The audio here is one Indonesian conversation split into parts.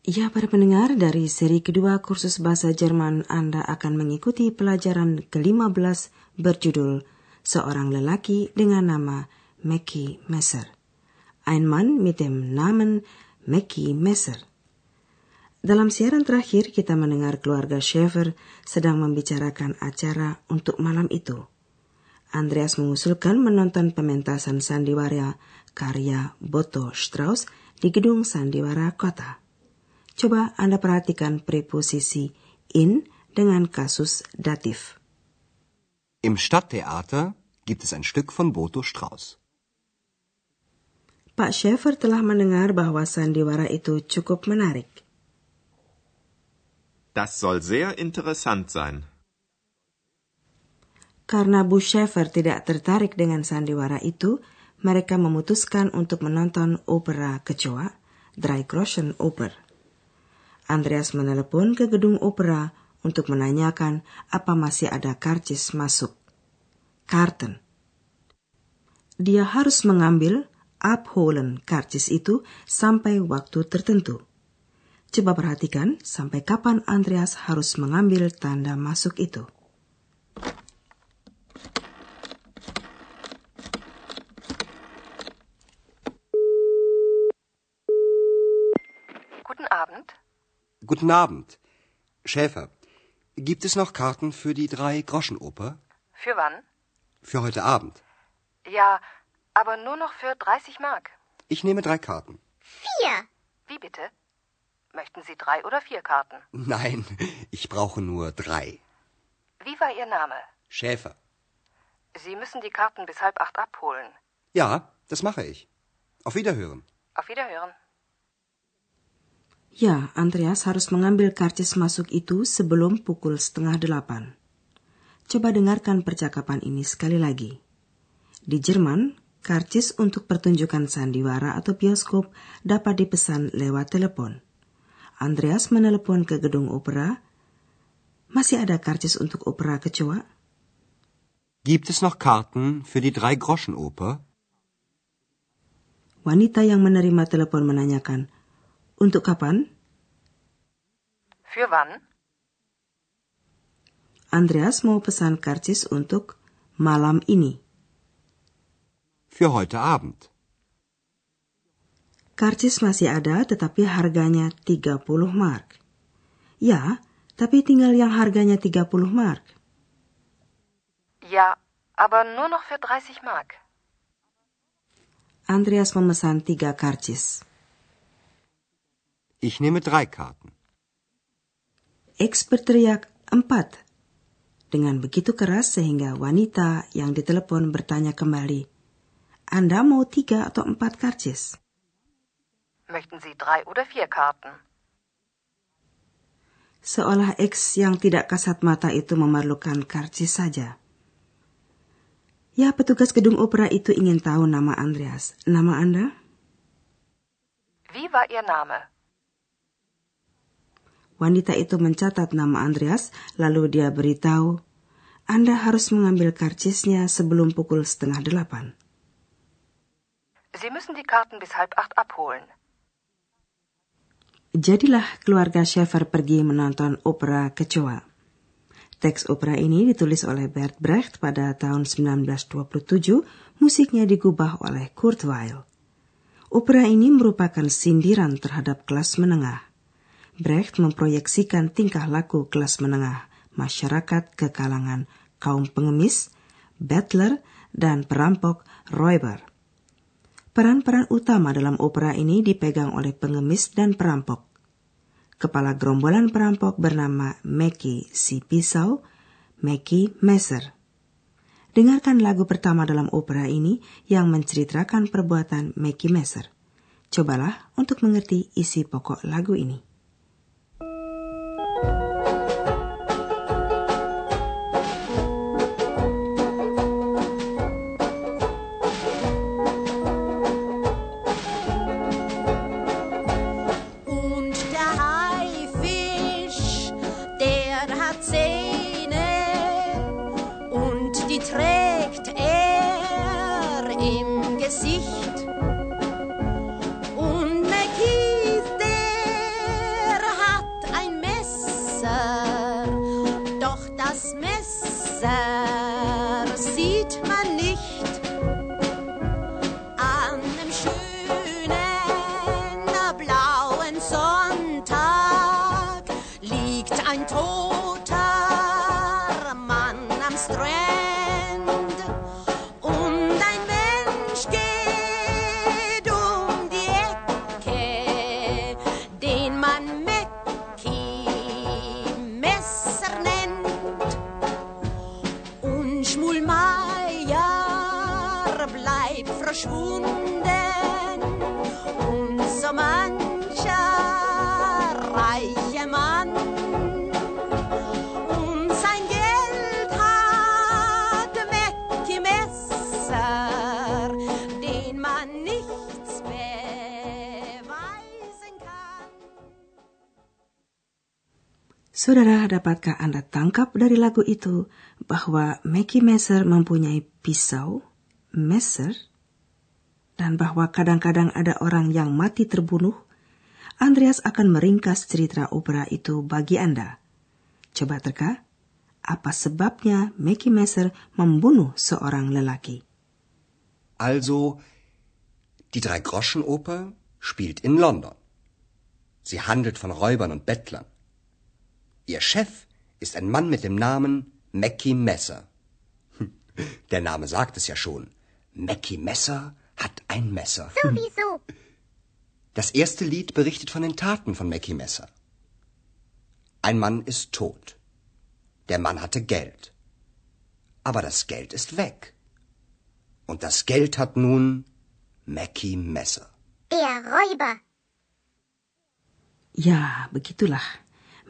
Ya, para pendengar, dari seri kedua kursus bahasa Jerman Anda akan mengikuti pelajaran ke-15 berjudul Seorang Lelaki dengan nama Mackie Messer. Ein Mann mit dem Namen Mackie Messer. Dalam siaran terakhir, kita mendengar keluarga Schaefer sedang membicarakan acara untuk malam itu. Andreas mengusulkan menonton pementasan sandiwara karya Boto Strauss di gedung sandiwara kota. Coba Anda perhatikan preposisi in dengan kasus datif. Im Stadttheater gibt es ein Stück von Boto Strauss. Pak Schaefer telah mendengar bahwa sandiwara itu cukup menarik. Das soll sehr interessant sein. Karena Bu Schaefer tidak tertarik dengan sandiwara itu, mereka memutuskan untuk menonton opera kecoa, Dreigroschen Oper. Andreas menelepon ke gedung opera untuk menanyakan apa masih ada karcis masuk. Karten. Dia harus mengambil abholen karcis itu sampai waktu tertentu. Coba perhatikan sampai kapan Andreas harus mengambil tanda masuk itu. Guten Abend. Schäfer, gibt es noch Karten für die Drei-Groschen-Oper? Für wann? Für heute Abend. Ja, aber nur noch für 30 Mark. Ich nehme drei Karten. Vier. Wie bitte? Möchten Sie drei oder vier Karten? Nein, ich brauche nur drei. Wie war Ihr Name? Schäfer. Sie müssen die Karten bis halb acht abholen. Ja, das mache ich. Auf Wiederhören. Auf Wiederhören. Ya, Andreas harus mengambil karcis masuk itu sebelum pukul setengah delapan. Coba dengarkan percakapan ini sekali lagi. Di Jerman, karcis untuk pertunjukan sandiwara atau bioskop dapat dipesan lewat telepon. Andreas menelepon ke gedung opera. Masih ada karcis untuk opera kecoa? Gibt es noch Karten für die Drei-Groschen-Oper? Wanita yang menerima telepon menanyakan, untuk kapan? Für wann? Andreas mau pesan karcis untuk malam ini. Für heute Abend. Karcis masih ada tetapi harganya 30 mark. Ya, tapi tinggal yang harganya 30 mark. Ja, aber nur noch für 30 Mark. Andreas memesan tiga karcis. Ich nehme drei Karten. X berteriak empat. Dengan begitu keras sehingga wanita yang ditelepon bertanya kembali. Anda mau tiga atau empat karcis? Möchten Sie drei oder vier Karten? Seolah X yang tidak kasat mata itu memerlukan karcis saja. Ya, petugas gedung opera itu ingin tahu nama Andreas. Nama Anda? Wie war Ihr Name? Wanita itu mencatat nama Andreas, lalu dia beritahu, Anda harus mengambil karcisnya sebelum pukul setengah delapan. Sie müssen die Karten bis halb acht abholen. Jadilah keluarga Schaeffer pergi menonton opera kecoa. Teks opera ini ditulis oleh Bert Brecht pada tahun 1927, musiknya digubah oleh Kurt Weill. Opera ini merupakan sindiran terhadap kelas menengah. Brecht memproyeksikan tingkah laku kelas menengah masyarakat ke kalangan kaum pengemis, battler, dan perampok Räuber. Peran-peran utama dalam opera ini dipegang oleh pengemis dan perampok. Kepala gerombolan perampok bernama Mackie si Pisau, Mackie Messer. Dengarkan lagu pertama dalam opera ini yang menceritakan perbuatan Mackie Messer. Cobalah untuk mengerti isi pokok lagu ini. Saudara, dapatkah Anda tangkap dari lagu itu bahwa Mackie Messer mempunyai pisau, Messer, dan bahwa kadang-kadang ada orang yang mati terbunuh? Andreas akan meringkas cerita opera itu bagi Anda. Coba terka, apa sebabnya Mackie Messer membunuh seorang lelaki? Also, die Drei-Groschen-Oper spielt in London. Sie handelt von Räubern und Bettlern. Ihr Chef ist ein Mann mit dem Namen Mackie Messer. Hm, Der Name sagt es ja schon. Mackie Messer hat ein Messer. Sowieso. Das erste Lied berichtet von den Taten von Mackie Messer. Ein Mann ist tot. Der Mann hatte Geld. Aber das Geld ist weg. Und das Geld hat nun Mackie Messer. Der Räuber. Ya, begitulah.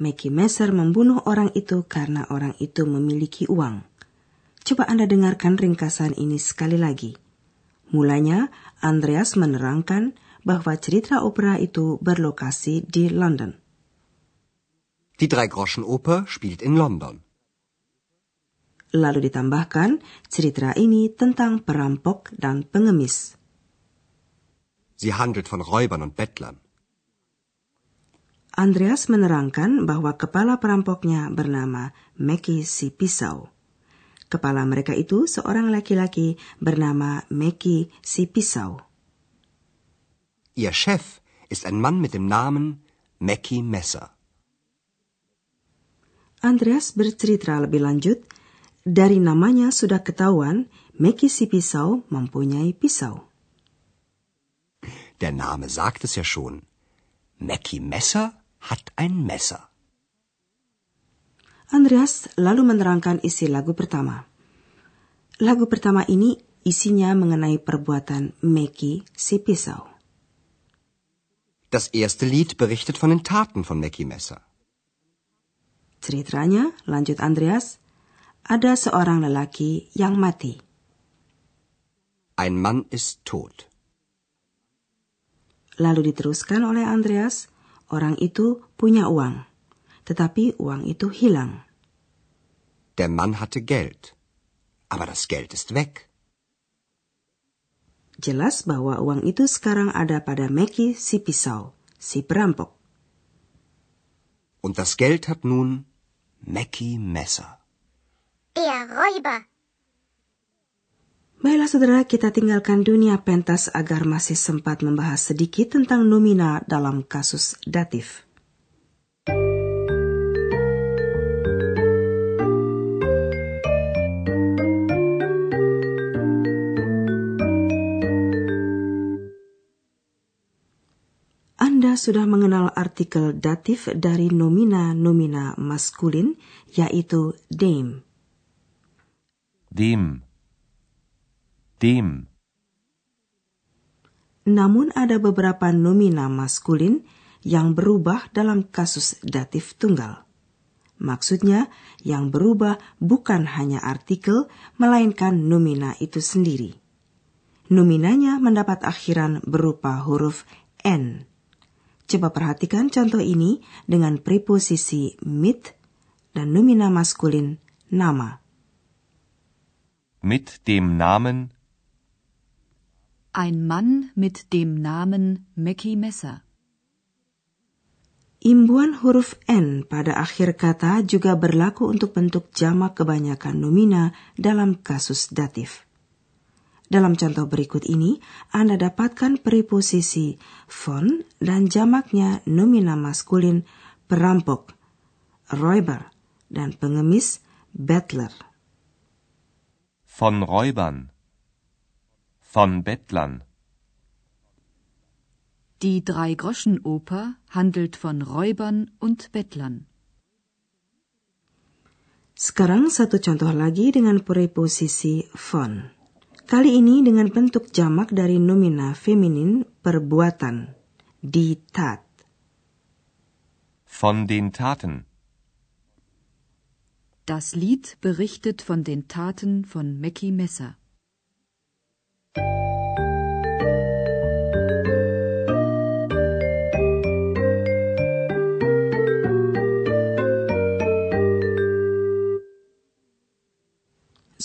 Mackie Messer membunuh orang itu karena orang itu memiliki uang. Coba Anda dengarkan ringkasan ini sekali lagi. Mulanya, Andreas menerangkan bahwa cerita opera itu berlokasi di London. Die Drei-Groschen-Oper spielt in London. Lalu ditambahkan, cerita ini tentang perampok dan pengemis. Sie handelt von Räubern und Bettlern. Andreas menerangkan bahwa kepala perampoknya bernama Mackie si Pisau. Kepala mereka itu seorang laki-laki bernama Mackie si Pisau. Ihr Chef ist ein Mann mit dem Namen Mackie Messer. Andreas bercerita lebih lanjut, dari namanya sudah ketahuan Mackie si Pisau mempunyai pisau. Der Name sagt es ja schon. Mackie Messer hat ein Messer. Andreas lalu menerangkan isi lagu pertama. Lagu pertama ini isinya mengenai perbuatan Mackie si pisau. Das erste Lied berichtet von den Taten von Mackie Messer. Ceritanya, lanjut Andreas, ada seorang lelaki yang mati. Ein Mann ist tot. Lalu diteruskan oleh Andreas, orang itu punya uang, tetapi uang itu hilang. Der Mann hatte Geld. Aber das Geld ist weg. Jelas bahwa uang itu sekarang ada pada Mackie si pisau, si perampok. Und das Geld hat nun Mackie Messer. Der Räuber. Baiklah saudara, kita tinggalkan dunia pentas agar masih sempat membahas sedikit tentang nomina dalam kasus datif. Anda sudah mengenal artikel datif dari nomina-nomina maskulin, yaitu dame. dem, dem, Namun ada beberapa nomina maskulin yang berubah dalam kasus datif tunggal. Maksudnya, yang berubah bukan hanya artikel, melainkan nomina itu sendiri. Nominanya mendapat akhiran berupa huruf N. Coba perhatikan contoh ini dengan preposisi mit dan nomina maskulin nama. mit dem Namen Ein Mann mit dem Namen Mackie Messer. Imbuan huruf N pada akhir kata juga berlaku untuk bentuk jamak kebanyakan nomina dalam kasus datif. Dalam contoh berikut ini, Anda dapatkan preposisi von dan jamaknya nomina maskulin perampok, räuber, dan pengemis bettler. von Räubern, von Bettlern, Die Drei-Groschen-Oper handelt von Räubern und Bettlern. Sekarang satu contoh lagi dengan preposisi von. Kali ini dengan bentuk jamak dari nomina feminin perbuatan, die Tat. Von den Taten. Das Lied berichtet von den Taten von Mackie Messer.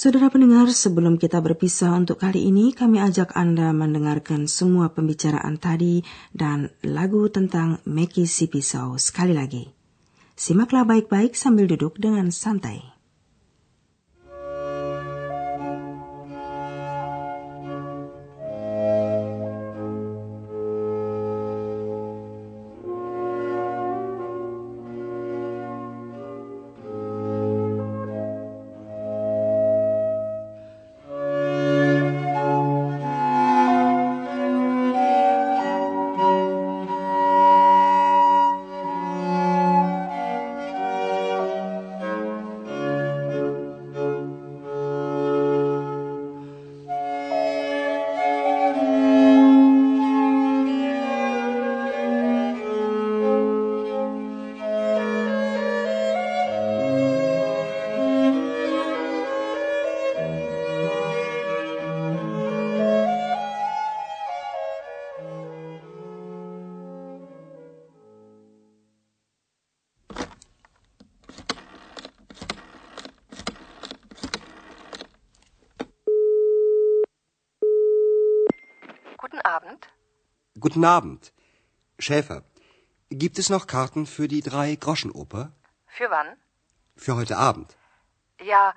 Saudara pendengar, sebelum kita berpisah untuk kali ini, kami ajak Anda mendengarkan semua pembicaraan tadi dan lagu tentang Meki si pisau sekali lagi. Simaklah baik-baik sambil duduk dengan santai. Guten Abend. Schäfer, gibt es noch Karten für die Drei-Groschen-Oper? Für wann? Für heute Abend. Ja,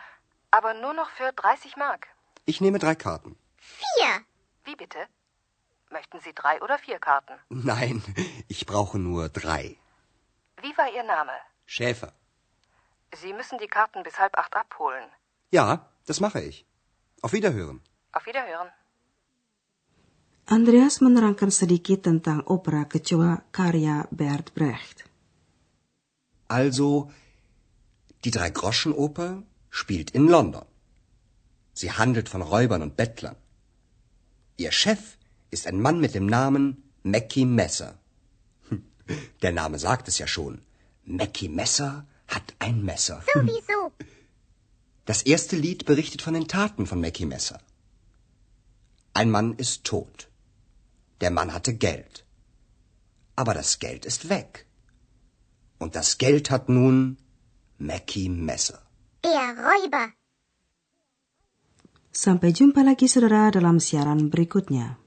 aber nur noch für 30 Mark. Ich nehme drei Karten. Vier. Wie bitte? Möchten Sie drei oder vier Karten? Nein, ich brauche nur drei. Wie war Ihr Name? Schäfer. Sie müssen die Karten bis halb acht abholen. Ja, das mache ich. Auf Wiederhören. Auf Wiederhören. Andreas menerangkan sedikit tentang opera kecoa karya Bert Brecht. Also, die Drei-Groschen-Oper spielt in London. Sie handelt von Räubern und Bettlern. Ihr Chef ist ein Mann mit dem Namen Mackie Messer. Hm, Der Name sagt es ja schon. Mackie Messer hat ein Messer. Sowieso. Das erste Lied berichtet von den Taten von Mackie Messer. Ein Mann ist tot. Der Mann hatte Geld. Aber das Geld ist weg. Und das Geld hat nun Mackie Messer. Der Räuber. Sampai jumpa lagi saudara dalam siaran berikutnya.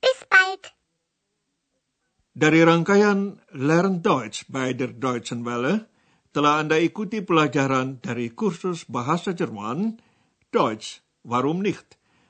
Bis bald. Dari rangkaian Learn Deutsch bei der Deutschen Welle, telah Anda ikuti pelajaran dari kursus bahasa Jerman, Deutsch, warum nicht?